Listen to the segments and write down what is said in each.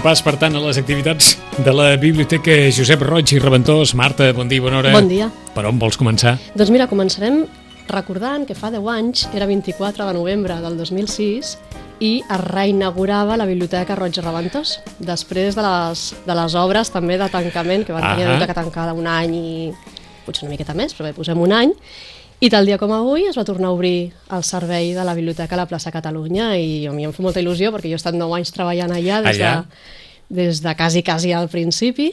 Repàs, per tant, a les activitats de la Biblioteca Josep Roig i Reventós. Marta, bon dia, bona hora. Bon dia. Per on vols començar? Doncs mira, començarem recordant que fa 10 anys, era 24 de novembre del 2006, i es reinaugurava la Biblioteca Roig i Reventós, després de les, de les obres també de tancament, que van tenir la Ahà. biblioteca tancada un any i potser una miqueta més, però bé, posem un any, i tal dia com avui es va tornar a obrir el servei de la Biblioteca a la plaça Catalunya i a mi em fa molta il·lusió perquè jo he estat 9 anys treballant allà des, Allà. De, des de quasi, quasi al principi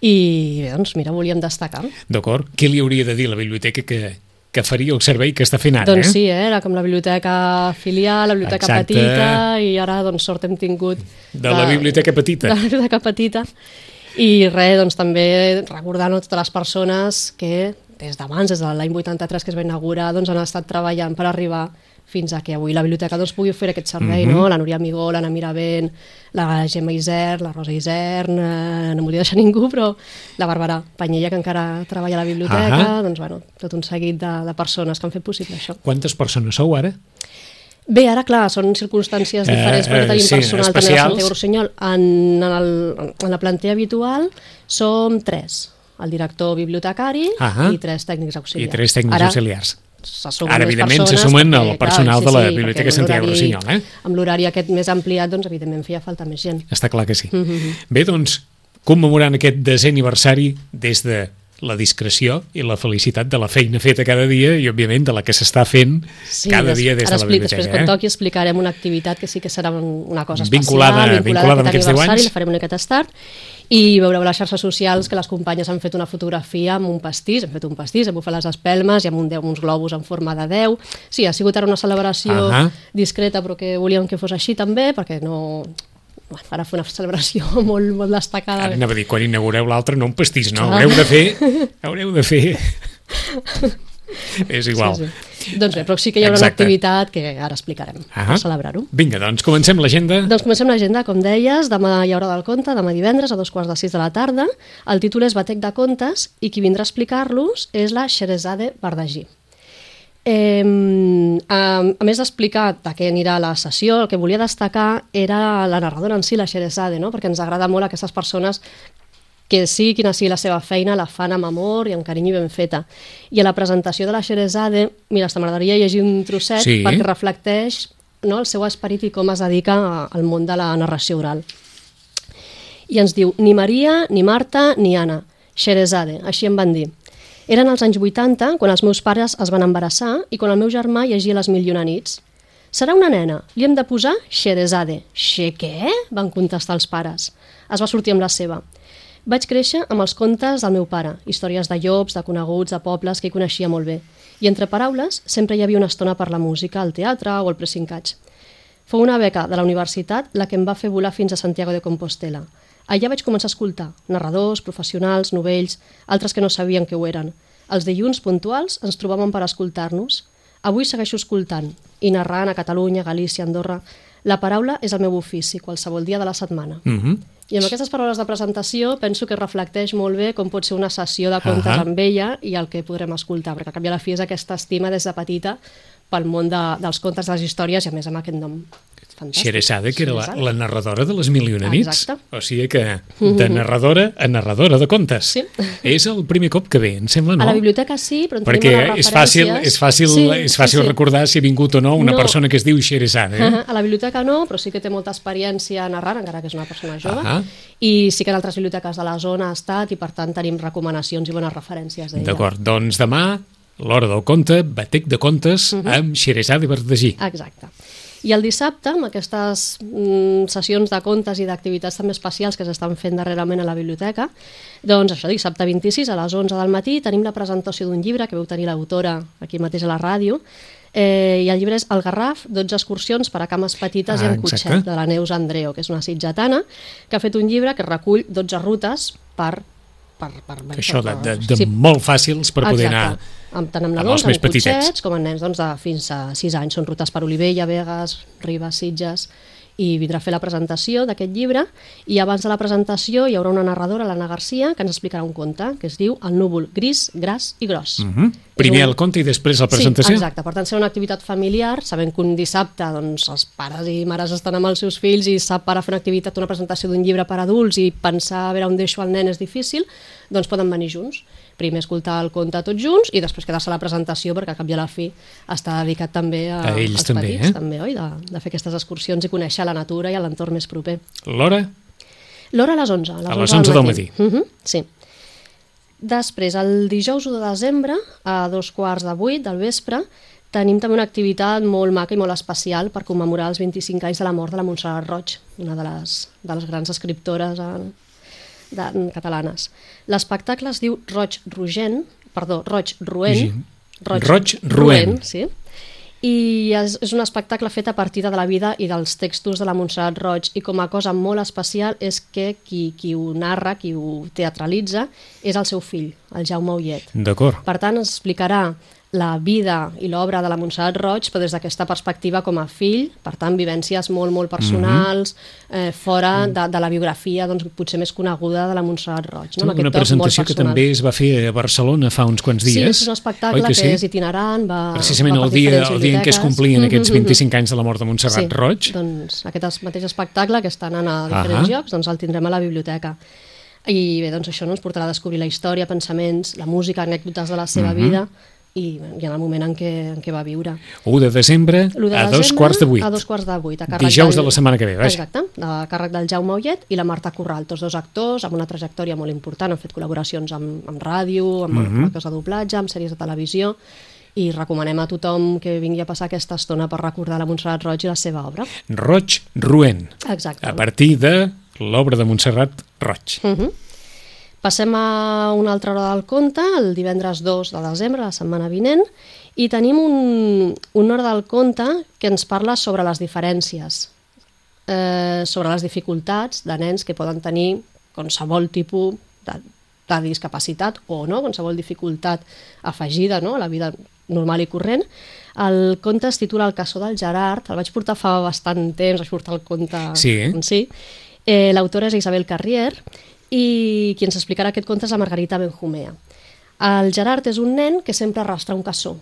i bé, doncs mira, volíem destacar. D'acord. Què li hauria de dir la biblioteca que, que faria el servei que està fent ara? Doncs eh? sí, eh? era com la biblioteca filial, la biblioteca Exacte. petita, i ara doncs sort hem tingut... De la biblioteca petita. De la biblioteca petita. I res, doncs també recordant a totes les persones que des d'abans, des de l'any 83 que es va inaugurar, doncs han estat treballant per arribar fins a que avui la biblioteca doncs, pugui fer aquest servei, Mhm. no? La Núria Migó, l'Anna Miravent, la Gemma Isern, la Rosa Isern, eh, no m'hauria deixar ningú, però la Bàrbara Panyella, que encara treballa a la biblioteca, Ahà. doncs, bueno, tot un seguit de, de persones que han fet possible això. Quantes persones sou ara? Bé, ara, clar, són circumstàncies Eh, diferents eh, perquè tenim sí, personal també de especials. Santiago Rossinyol. En, en, el, en la plantilla habitual som tres. El director bibliotecari Ahà. i tres tècnics I auxiliars. tres tècnics ara, auxiliars. se sumen Ara, evidentment, se sumen perquè, el personal de la Biblioteca perquè amb Santiago Rossinyol, eh? Amb l'horari aquest més ampliat, doncs, evidentment, feia falta més gent. Està clar que sí. Mm -hmm. Bé, doncs, commemorant aquest desè aniversari des de la discreció i la felicitat de la feina feta cada dia i, òbviament, de la que s'està fent cada dia des de la biblioteca. Després, quan eh? toqui, explicarem una activitat que sí que serà un, una cosa especial, Vinculada- vinculada amb a aquest aniversari, la farem una miqueta tard, i veureu a les xarxes socials que les companyes han fet una fotografia amb un pastís, hem fet un pastís, hem bufat les espelmes i amb un 10, uns globus en forma de 10. Sí, ha sigut ara una celebració Ahà. discreta, però que volíem que fos així també, perquè no... Bueno, ara fer una celebració molt, molt destacada. Ara anava a dir, quan inaugureu l'altre, no un pastís, no? Clar. Haureu de fer... Haureu de fer... És igual. Sí, sí. Doncs bé, però sí que hi haurà Exacte. una activitat que ara explicarem Ah. per celebrar-ho. Vinga, doncs, comencem l'agenda. Doncs comencem l'agenda, com deies, demà hi haurà del conte, demà divendres a dos quarts de sis de la tarda. El títol és Batec de contes i qui vindrà a explicar-los és la Xerezade Bardagí. Eh, a, a més d'explicar de què anirà la sessió, el que volia destacar era la narradora en si, la Xerezade, no? perquè ens agrada molt aquestes persones que sigui quina sigui la seva feina, la fan amb amor i amb carinyo i ben feta. I a la presentació de la Xerezade, mira, m'agradaria llegir un trosset Sí. perquè reflecteix no, el seu esperit i com es dedica al món de la narració oral. I ens diu, ni Maria, ni Marta, ni Anna, Xerezade, així em van dir. Eren els anys 80, quan els meus pares es van embarassar i quan el meu germà llegia les mil i una nits. Serà una nena, li hem de posar Xerezade. Xe què? van contestar els pares. Es va sortir amb la seva. Vaig créixer amb els contes del meu pare, històries de llops, de coneguts, de pobles que hi coneixia molt bé. I entre paraules sempre hi havia una estona per la música, el teatre o el pressincatge. Fou una beca de la universitat la que em va fer volar fins a Santiago de Compostela. Allà vaig començar a escoltar narradors, professionals, novells, altres que no sabien que ho eren. Els dilluns puntuals ens trobàvem per escoltar-nos. Avui segueixo escoltant i narrant a Catalunya, Galícia, Andorra. La paraula és el meu ofici, qualsevol dia de la setmana. Mm -hmm. I amb aquestes paraules de presentació penso que reflecteix molt bé com pot ser una sessió de contes Ahà. amb ella i el que podrem escoltar, perquè a la fi és aquesta estima des de petita pel món de, dels contes, de les històries i a més amb aquest nom fantàstic. Xerezade, que era la, la narradora de les mil i una Ah, nits. exacte. O sigui que de narradora a narradora de contes. Sí. És el primer cop que ve, em sembla, no? A la biblioteca sí, però en tenim Perquè és fàcil, és fàcil, Sí, és fàcil sí, sí. recordar si ha vingut o no una No. persona que es diu Xerezade. Eh? A la biblioteca no, però sí que té molta experiència narrant, encara que és una persona jove, Ahà. i sí que en altres biblioteques de la zona ha estat i per tant tenim recomanacions i bones referències d'ella. D'acord, doncs demà, l'hora del conte, batec de contes Mhm. amb Xerezade Verdagí. Exacte. I el dissabte, amb aquestes mm, sessions de contes i d'activitats també especials que s'estan fent darrerament a la biblioteca, doncs això, dissabte 26 a les 11 del matí tenim la presentació d'un llibre que veu tenir l'autora aquí mateix a la ràdio, Eh, I el llibre és El Garraf, 12 excursions per a cames petites Ah, i en cotxet, de la Neus Andreo, que és una sitjatana, que ha fet un llibre que recull 12 rutes per... per, per Que això de, de, de sí, molt fàcils per poder anar... amb, tant amb amb nadons, més amb cotxets, petitets. com amb nens doncs, de fins a 6 anys. Són rutes per Olivella, Vegas, Ribes, Sitges i vindrà a fer la presentació d'aquest llibre i abans de la presentació hi haurà una narradora, l'Anna Garcia, que ens explicarà un conte que es diu El núvol gris, gras i gros. Mm -hmm. Primer un- el conte i després la presentació? Sí, exacte. Per tant, serà una activitat familiar, sabent que un dissabte doncs, els pares i mares estan amb els seus fills i sap para fer una activitat, una presentació d'un llibre per adults i pensar a veure on deixo el nen és difícil, doncs poden venir junts. Primer escoltar el conte tots junts i després quedar-se a la presentació perquè al cap i a la fi està dedicat també a, A ells als també, petits, eh? també, oi? De, de fer aquestes excursions i conèixer la natura i l'entorn més proper. L'hora? L'hora a les 11. A les, A les 11 del matí. Uh -huh, sí. Després, el dijous 1 de desembre, a dos quarts de vuit del vespre, tenim també una activitat molt maca i molt especial per commemorar els 25 anys de la mort de la Montserrat Roig, una de les, de les grans escriptores en, de, catalanes. L'espectacle es diu Roig Rogent, perdó, Roig Ruent. Roig Ruent. sí. I és, és un espectacle fet a partir de la vida i dels textos de la Montserrat Roig i com a cosa molt especial és que qui, qui ho narra, qui ho teatralitza, és el seu fill, el Jaume Ullet. D'acord. Per tant, ens explicarà la vida i l'obra de la Montserrat Roig, però des d'aquesta perspectiva com a fill, per tant, vivències molt, molt personals, eh, fora de, de la biografia doncs, potser més coneguda de la Montserrat Roig. No? Amb Una presentació que també es va fer a Barcelona fa uns quants dies. Sí, és un espectacle que, sí? és itinerant, va, Precisament va el dia, el dia en què es complien aquests Mhm, mhm. 25 anys de la mort de Montserrat Roig. Doncs aquest es- mateix espectacle que està anant a diferents Ahà. llocs, doncs el tindrem a la biblioteca. I bé, doncs això no ens portarà a descobrir la història, pensaments, la música, anècdotes de la seva Mhm. vida i, i en el moment en què, en què va viure. 1 de desembre L'1 de a dos desembre, quarts de vuit. A dos quarts de vuit. A Dijous de la setmana que ve, vaja. Exacte, a càrrec del Jaume Ullet i la Marta Corral, tots dos actors amb una trajectòria molt important, han fet col·laboracions amb, amb ràdio, amb, Mhm. amb coses de doblatge, amb sèries de televisió, i recomanem a tothom que vingui a passar aquesta estona per recordar la Montserrat Roig i la seva obra. Roig Ruent, Exacte. a partir de l'obra de Montserrat Roig. Uh -huh. Passem a una altra hora del conte, el divendres 2 de desembre, la setmana vinent, i tenim un, una hora del conte que ens parla sobre les diferències, eh, sobre les dificultats de nens que poden tenir qualsevol tipus de, de discapacitat o no, qualsevol dificultat afegida no, a la vida normal i corrent. El conte es titula El caçó del Gerard, el vaig portar fa bastant temps, vaig portar el conte Sí. en si. Eh, L'autora és Isabel Carrier i qui ens explicarà aquest conte és la Margarita Benjumea. El Gerard és un nen que sempre arrastra un cassó.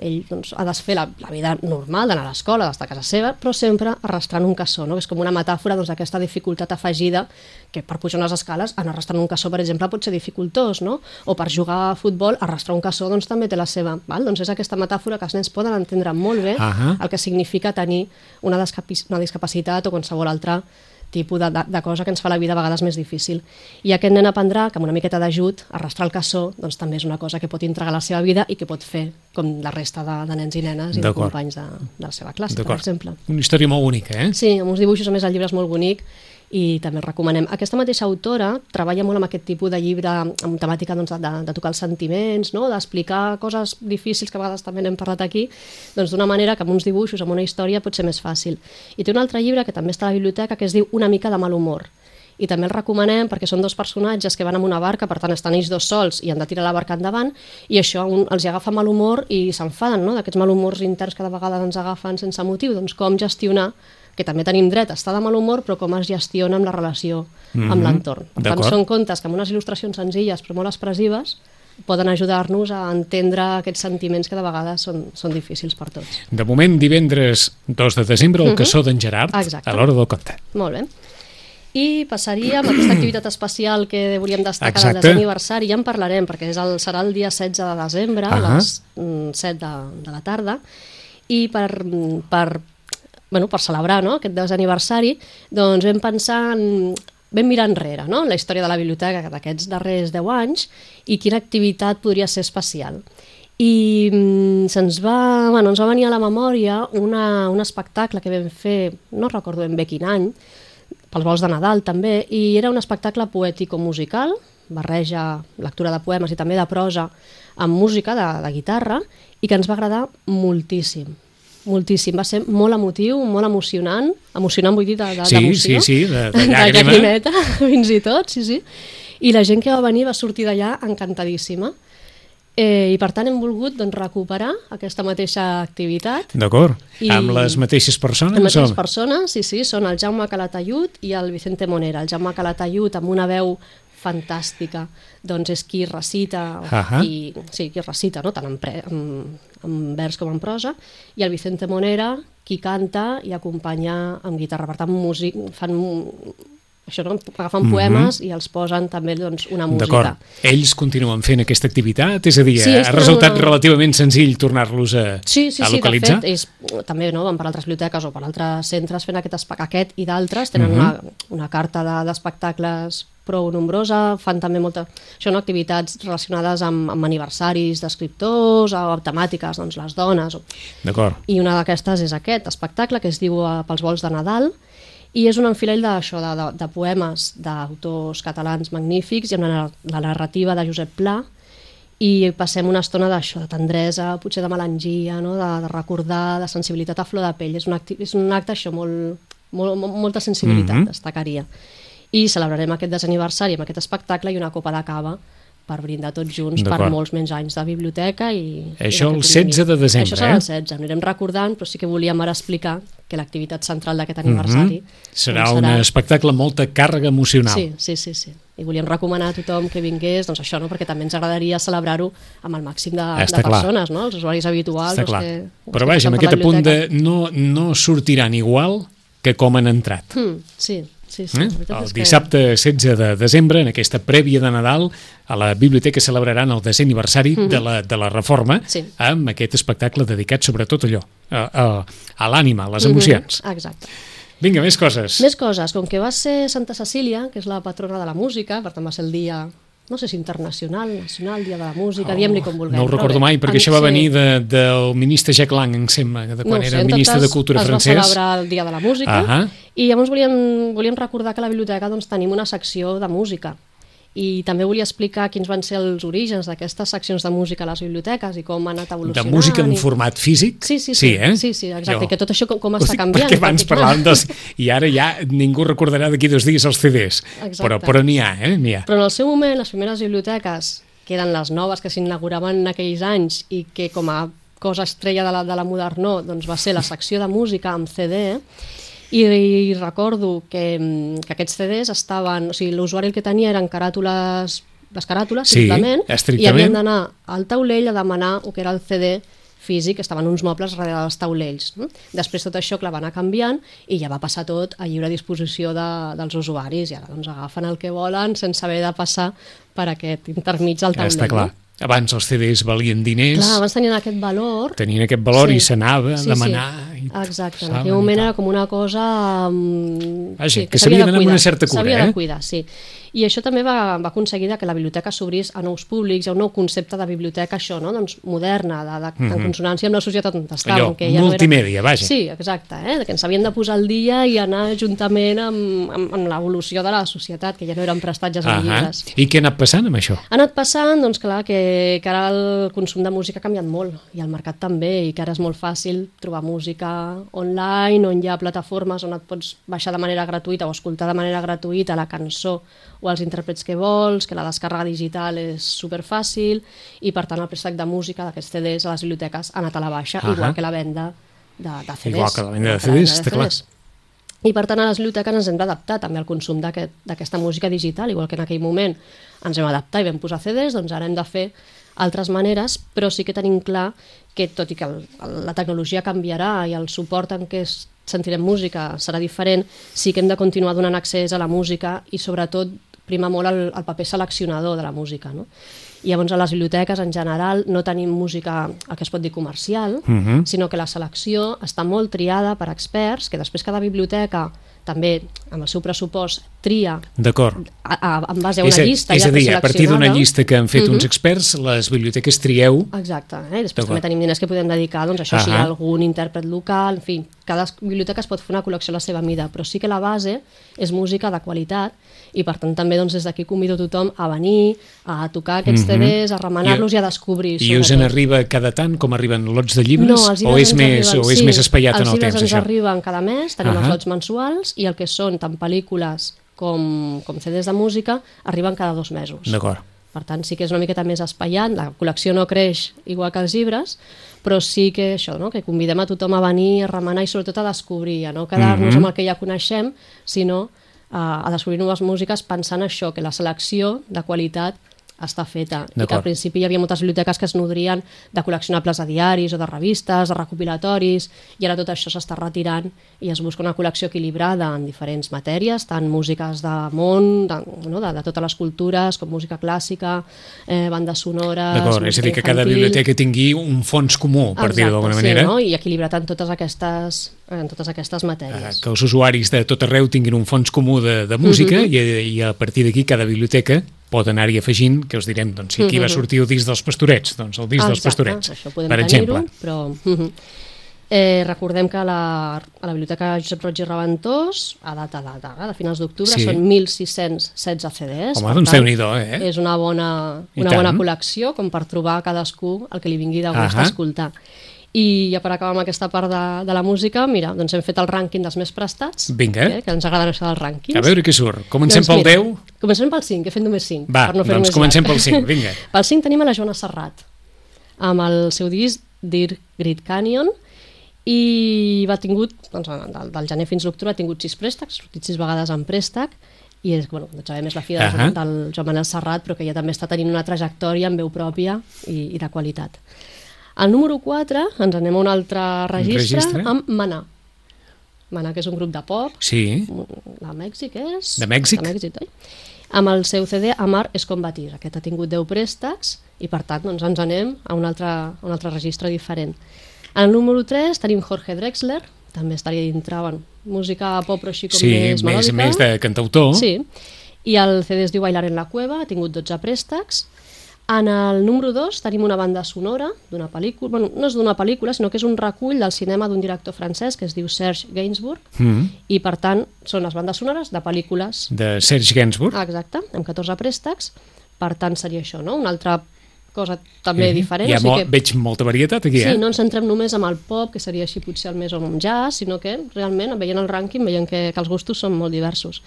Ell doncs, ha de fer la, la vida normal, d'anar a l'escola, d'estar a casa seva, però sempre arrastrant un cassó, no? que és com una metàfora doncs, d'aquesta dificultat afegida que per pujar unes escales, anar arrastrant un cassó, per exemple, pot ser dificultós, no? o per jugar a futbol, arrastrar un cassó doncs, també té la seva. Val? Doncs és aquesta metàfora que els nens poden entendre molt bé Ahà. el que significa tenir una, una discapacitat o qualsevol altre tipus de, de, de cosa que ens fa la vida a vegades més difícil. I aquest nen aprendrà que amb una miqueta d'ajut, arrastrar el cassó, doncs també és una cosa que pot entregar a la seva vida i que pot fer com la resta de, de nens i nenes i de companys de, de la seva classe, per exemple. Una història molt única, eh? Sí, amb uns dibuixos, a més el llibre és molt bonic i també el recomanem. Aquesta mateixa autora treballa molt amb aquest tipus de llibre amb temàtica doncs, de, de tocar els sentiments, no? d'explicar coses difícils que a vegades també n'hem parlat aquí, doncs d'una manera que amb uns dibuixos, amb una història, pot ser més fàcil. I té un altre llibre que també està a la biblioteca que es diu Una mica de mal humor i també el recomanem perquè són dos personatges que van amb una barca, per tant estan ells dos sols i han de tirar la barca endavant i això un, els agafa mal humor i s'enfaden no? d'aquests malhumors interns que de vegades ens agafen sense motiu, doncs com gestionar que també tenim dret a estar de mal humor, però com es gestiona amb la relació amb Mhm. l'entorn. Per tant, són contes que amb unes il·lustracions senzilles però molt expressives poden ajudar-nos a entendre aquests sentiments que de vegades són, són difícils per tots. De moment, divendres 2 de desembre, el caçó d'en Gerard, Exacte. a l'hora del conte. Molt bé. I passaríem a aquesta activitat especial que volíem destacar del Exacte. desè aniversari, ja en parlarem, perquè és el, serà el dia 16 de desembre, a Ahà. les mm, 7 de, de la tarda, i per, mm, per, bueno, per celebrar no, aquest desè aniversari, doncs vam pensar en, vam mirar enrere, no? la història de la biblioteca d'aquests darrers 10 anys i quina activitat podria ser especial. I mm, se'ns va, bueno, ens va venir a la memòria una, un espectacle que vam fer, no recordo ben bé quin any, pels vols de Nadal també, i era un espectacle poètico-musical, barreja lectura de poemes i també de prosa amb música de, de guitarra i que ens va agradar moltíssim moltíssim, va ser molt emotiu, molt emocionant, emocionant vull dir d'emoció. Sí, sí, sí, de, de llàgrima. de llagrimeta, fins i tot, sí, sí. I la gent que va venir va sortir d'allà encantadíssima. Eh, I per tant hem volgut doncs, recuperar aquesta mateixa activitat. D'acord, I- amb les mateixes persones? Les mateixes o- persones, sí, sí, són el Jaume Calatayud i el Vicente Monera. El Jaume Calatayud amb una veu fantàstica, doncs és qui recita, Ahà. i, sí, qui recita, no? tant en, pre, en, en vers com en prosa, i el Vicente Monera, qui canta i acompanya amb guitarra. Per tant, músic, fan això, no? agafen poemes i els posen també doncs, una música. D'acord. Ells continuen fent aquesta activitat? És a dir, Sí, ha resultat una- relativament senzill tornar-los a, Sí, sí, a sí, de localitzar? fet, és, també no, van per altres biblioteques o per altres centres fent aquest, aquest i d'altres, tenen Mhm. una, una carta de- d'espectacles prou nombrosa, fan també molta, no, activitats relacionades amb, amb aniversaris d'escriptors o temàtiques, doncs les dones, o, D'acord. i una d'aquestes és aquest espectacle que es diu eh, Pels vols de Nadal i és un enfilell d'això, de, de, de poemes d'autors catalans magnífics i amb la, la narrativa de Josep Pla i passem una estona d'això, de tendresa, potser de melangia, no? de, de recordar, de sensibilitat a flor de pell. És un, acti és un acte això molt, molt, molt, molta sensibilitat, Mhm. destacaria. I celebrarem aquest desaniversari amb aquest espectacle i una copa de cava per brindar tots junts per molts menys anys de biblioteca i... Això i el d'aquest 16 de desembre, Això serà eh? el 16, anirem recordant, però sí que volíem ara explicar que l'activitat central d'aquest aniversari... Mhm. Serà doncs, un espectacle amb molta càrrega emocional. Sí, sí, sí, sí. I volíem recomanar a tothom que vingués, doncs això, no? perquè també ens agradaria celebrar-ho amb el màxim de, Està de clar. persones, no? els usuaris habituals. Està els clar. Que, Però vaja, amb aquest la apunt de no, no sortiran igual que com han entrat. Mm, sí, sí, sí. Eh? El dissabte 16 de desembre, en aquesta prèvia de Nadal, a la biblioteca celebraran el desè aniversari de, la, de la Reforma. Sí. amb aquest espectacle dedicat sobretot allò, a, a, a l'ànima, a les emocions. Mhm, Exacte. Vinga, més coses. Més coses, com que va ser Santa Cecília, que és la patrona de la música, per tant va ser el dia, no sé si internacional, nacional, dia de la música, diem-li com vulguem. Oh, No ho recordo mai, perquè en- això va sí. venir de, del ministre Jacques Lang, em sembla, de quan no sé, era tot ministre de Cultura es francès. va celebrar el Dia de la Música Ahà. i llavors volíem, volíem recordar que a la biblioteca doncs, tenim una secció de música i també volia explicar quins van ser els orígens d'aquestes seccions de música a les biblioteques i com ha anat De evolucionant. música en i... format físic? Sí, sí, sí, sí, eh? sí, sí, exacte, Jo- que tot això com, com està canviant. Perquè abans perquè, parlàvem dels... I ara ja ningú recordarà d'aquí dos dies els CDs. Exacte. Però, però n'hi ha, eh? N'hi ha. Però en el seu moment, les primeres biblioteques, que eren les noves que s'inauguraven en aquells anys i que com a cosa estrella de la, de la modernó doncs va ser la secció de música amb CD, i, i recordo que, mm, que aquests CDs estaven... O sigui, l'usuari el que tenia eren caràtules, les caràtules, Sí, simplement, estrictament. i havien d'anar al taulell a demanar el que era el CD físic, estaven uns mobles darrere dels taulells. Després tot això, clar, va anar canviant i ja va passar tot a lliure disposició de, dels usuaris i ara doncs agafen el que volen sense haver de passar per aquest intermig del taulell. Està clar. No? Abans els CDs valien diners, Clar, abans tenien aquest valor tenien aquest valor Sí. i s'anava a Sí, demanar. sí. I Exacte, en aquell moment era com una cosa... mm, Vaja, que s'havia s'havia de d'anar amb cuidar, una certa cura, S'havia eh? de cuidar, sí. I això també va, va aconseguir que la biblioteca s'obrís a nous públics, a un nou concepte de biblioteca, això, no? doncs, moderna, de, de, en consonància amb la societat on estàvem. Mhm. Allò, que ja no era... multimèdia, vaja. Sí, exacte, eh? que ens havien de posar al dia i anar juntament amb, amb, amb l'evolució de la societat, que ja no eren prestatges en Ahà. llibres. I què ha anat passant amb això? Ha anat passant, doncs clar, que, que ara el consum de música ha canviat molt i el mercat també, i que ara és molt fàcil trobar música online, on hi ha plataformes on et pots baixar de manera gratuïta o escoltar de manera gratuïta la cançó o els intèrprets que vols, que la descàrrega digital és superfàcil i per tant el préstec de música d'aquests CDs a les biblioteques ha anat a la baixa, Ahà. igual que la venda de, de CDs. Igual que la venda de CDs, està clar. I per tant a les biblioteques ens hem d'adaptar també al consum d'aquest- d'aquesta música digital, igual que en aquell moment ens vam adaptar i vam posar CDs, doncs ara hem de fer altres maneres, però sí que tenim clar que tot i que el, la tecnologia canviarà i el suport en què es sentirem música serà diferent, sí que hem de continuar donant accés a la música i sobretot prima molt el, el paper seleccionador de la música. No? I llavors a les biblioteques en general no tenim música el que es pot dir comercial, Mhm. sinó que la selecció està molt triada per experts, que després cada biblioteca també amb el seu pressupost, tria D'acord. en base a una És, a, llista és ja a dir, a partir d'una llista que han fet uns Mhm. experts, les biblioteques trieu... Exacte, eh? I després també tenim diners que podem dedicar doncs, això, si hi ha algun intèrpret local, en fi, cada biblioteca es pot fer una col·lecció a la seva mida, però sí que la base és música de qualitat i per tant també doncs, des d'aquí convido tothom a venir, a tocar aquests Mhm. CDs, a remenar-los i, a descobrir. I us en arriba cada tant, com arriben lots de llibres? No, els o és més, arriben, o és sí, més espaiat en el Els temps, llibres ens això? arriben cada mes, tenim Ahà. els lots mensuals i el que són tant pel·lícules com, com CDs de música arriben cada dos mesos. D'acord. Per tant, sí que és una miqueta més espaiat, la col·lecció no creix igual que els llibres, però sí que això, no? que convidem a tothom a venir, a remenar i sobretot a descobrir, a no quedar-nos Mhm. amb el que ja coneixem, sinó a, a descobrir noves músiques pensant això, que la selecció de qualitat està feta. I que al principi hi havia moltes biblioteques que es nodrien de col·leccionables de diaris o de revistes, de recopilatoris, i ara tot això s'està retirant i es busca una col·lecció equilibrada en diferents matèries, tant músiques de món, de, no, de, de totes les cultures, com música clàssica, eh, bandes sonores... D'acord, és a dir, que cada biblioteca tingui un fons comú, per dir-ho d'alguna manera. Sí, no? I equilibrat en totes aquestes, en totes aquestes eh, matèries. que els usuaris de tot arreu tinguin un fons comú de, de música Mhm. i, i a partir d'aquí cada biblioteca pot anar-hi afegint, que us direm, doncs, si aquí va Mhm. sortir el disc dels pastorets, doncs el disc dels Exacte, pastorets, Això podem per exemple. però... mhm. Eh, recordem que a la, a la Biblioteca Josep Roig i Reventós, a data de, de, de finals d'octubre, Sí. són 1.616 CDs. Home, doncs tant, Déu-n'hi-do, eh? És una bona, una bona col·lecció com per trobar a cadascú el que li vingui de gust Ahà. escoltar. I ja per acabar amb aquesta part de, de la música, mira, doncs hem fet el rànquing dels més prestats, Vinga. eh, que ens agrada això dels rànquings. A veure què surt. Comencem pel mira, 10? Comencem pel 5, he fet només 5. Va, no doncs comencem llarg. pel 5, vinga. pel 5 tenim a la Joana Serrat, amb el seu disc Dear Grid Canyon, i va tingut, doncs, del, del gener fins l'octubre ha tingut sis préstecs, ha sortit sis vegades en préstec, i és, bueno, doncs sabem, és la filla Ahà. del, del Joan Manel Serrat, però que ja també està tenint una trajectòria amb veu pròpia i, i de qualitat. Al número 4 ens anem a un altre registre, registre? amb Maná. Maná, que és un grup de pop, Sí. de Mèxic és? De Mèxic? De Mèxic, oi? Amb el seu CD Amar és combatir. Aquest ha tingut 10 préstecs i per tant doncs, ens anem a un altre, a un altre registre diferent. Al número 3 tenim Jorge Drexler, també estaria dintre, bueno, música pop però així com Sí, més melòdica. més de cantautor. Sí, i el CD es diu Bailar en la cueva, ha tingut 12 préstecs. En el número 2 tenim una banda sonora d'una pel·lícula, bueno, no és d'una pel·lícula, sinó que és un recull del cinema d'un director francès que es diu Serge Gainsbourg, Mm. i per tant són les bandes sonores de pel·lícules De Serge Gainsbourg. Ah, exacte, amb 14 préstecs, per tant seria això, no? Una altra cosa també Sí. diferent. Hi ha o sigui que, Veig molta varietat aquí, sí, eh? no ens centrem només amb el pop, que seria així potser el més o amb jazz, sinó que realment, veient el rànquing, veiem que, que els gustos són molt diversos.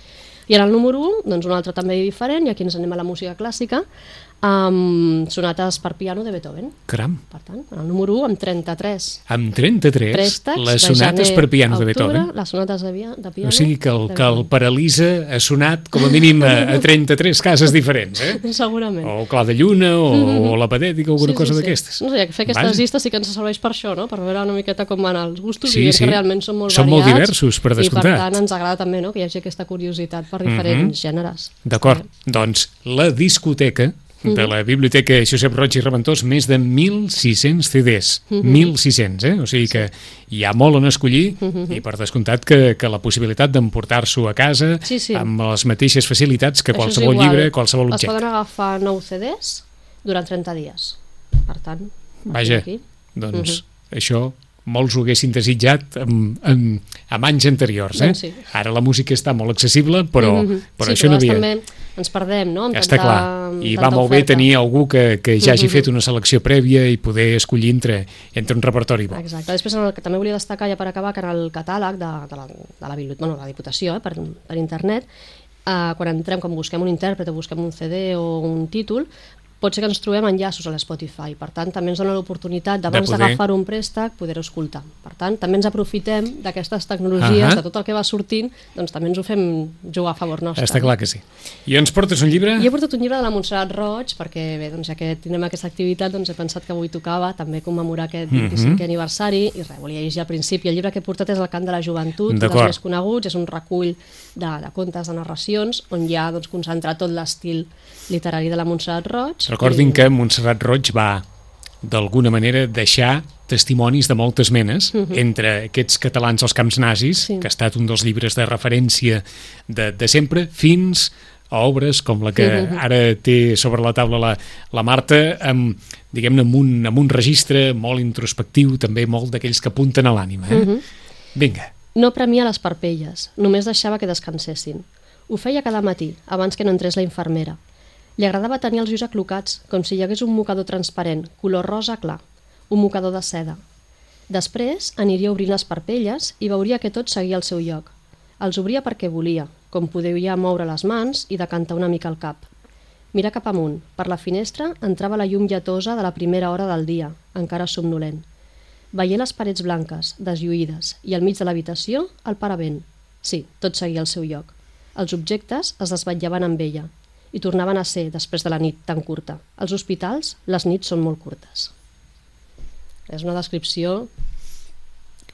I en el número 1, doncs un altre també diferent, i aquí ens anem a la música clàssica, amb sonates per piano de Beethoven. Caram. Per tant, en el número 1, amb 33 Amb 33, préstecs les sonates per piano a de octubre, Beethoven. Les sonates de, via, de piano O sigui que el, que el. Paralisa ha sonat com a mínim a, a 33 cases diferents, eh? Segurament. O Clar de Lluna, o, o La Patètica, o alguna cosa d'aquestes. No sé, fer aquestes Vaja. llistes sí que ens serveix per això, no? per veure una miqueta com van els gustos Sí, i sí. que realment són molt Són molt variats. diversos, per I per descomptat. tant ens agrada també no? que hi hagi aquesta curiositat per diferents Mhm. gèneres. D'acord, doncs la discoteca Mhm. De la Biblioteca Josep Roig i Reventós, més de 1.600 CDs. Mhm. 1.600, eh? O sigui que hi ha molt on escollir Mhm. i per descomptat que, que la possibilitat d'emportar-s'ho a casa Sí, sí. amb les mateixes facilitats que Això qualsevol llibre, qualsevol Es objecte. poden agafar 9 CDs durant 30 dies. Per tant, Vaja, aquí. doncs Mhm. això molts ho haguessin desitjat amb, amb, amb anys anteriors. Eh? Doncs sí. Ara la música està molt accessible, però, Mhm. però sí, això però no havia... també ens perdem, no? Amb Està tanta, clar, i va molt bé oferta. tenir algú que, que ja hagi Mhm. fet una selecció prèvia i poder escollir entre, entre un repertori bo. Exacte. Després, en el que també volia destacar, ja per acabar, que en el catàleg de, de, la, de la, bueno, la Diputació, eh, per, per internet, eh, quan entrem, quan busquem un intèrpret o busquem un CD o un títol, pot ser que ens trobem enllaços a l'Spotify. Per tant, també ens dona l'oportunitat d'abans poder- d'agafar un préstec poder-ho escoltar. Tant, també ens aprofitem d'aquestes tecnologies, Ahà. de tot el que va sortint, doncs també ens ho fem jugar a favor nostre. Està clar que sí. I ens portes un llibre? I he portat un llibre de la Montserrat Roig perquè, bé, doncs, ja que tindrem aquesta activitat, doncs he pensat que avui tocava també commemorar aquest Mhm. 25è aniversari i res, volia llegir al principi. El llibre que he portat és El cant de la joventut, un dels més coneguts, és un recull de, de contes, de narracions, on hi ha doncs, concentrat tot l'estil literari de la Montserrat Roig. Recordin I- que Montserrat Roig va d'alguna manera, deixar testimonis de moltes menes, uh -huh. entre aquests catalans als camps nazis, Sí. que ha estat un dels llibres de referència de, de sempre, fins a obres com la que Mhm. ara té sobre la taula la, la Marta, amb, diguem-ne, amb, un, amb un registre molt introspectiu, també molt d'aquells que apunten a l'ànima. Eh? Mhm. Vinga. No premia les parpelles, només deixava que descansessin. Ho feia cada matí, abans que no entrés la infermera. Li agradava tenir els ulls aclocats, com si hi hagués un mocador transparent, color rosa clar, un mocador de seda. Després aniria obrint les parpelles i veuria que tot seguia al seu lloc. Els obria perquè volia, com podia moure les mans i decantar una mica el cap. Mira cap amunt. Per la finestra entrava la llum lletosa de la primera hora del dia, encara somnolent. Veia les parets blanques, deslluïdes, i al mig de l'habitació, el paravent. Sí, tot seguia al seu lloc. Els objectes es desvetllaven amb ella i tornaven a ser després de la nit tan curta. Als hospitals, les nits són molt curtes. És una descripció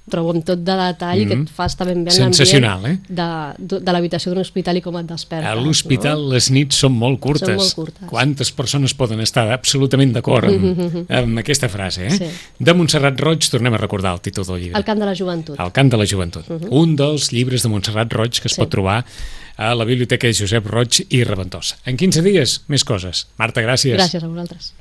trobo amb tot de detall mm -hmm. que et fa estar ben bé en Sensacional, l'ambient de, de l'habitació d'un hospital i com et despertes. A l'hospital no? les nits són molt curtes. Són molt curtes. Quantes persones poden estar absolutament d'acord amb, amb aquesta frase? Eh? Sí. De Montserrat Roig tornem a recordar el títol del llibre. El camp de la joventut. El cant de la joventut. Uh -huh. Un dels llibres de Montserrat Roig que es Sí. pot trobar a la Biblioteca Josep Roig i Reventós. En 15 dies, més coses. Marta, gràcies. Gràcies a vosaltres.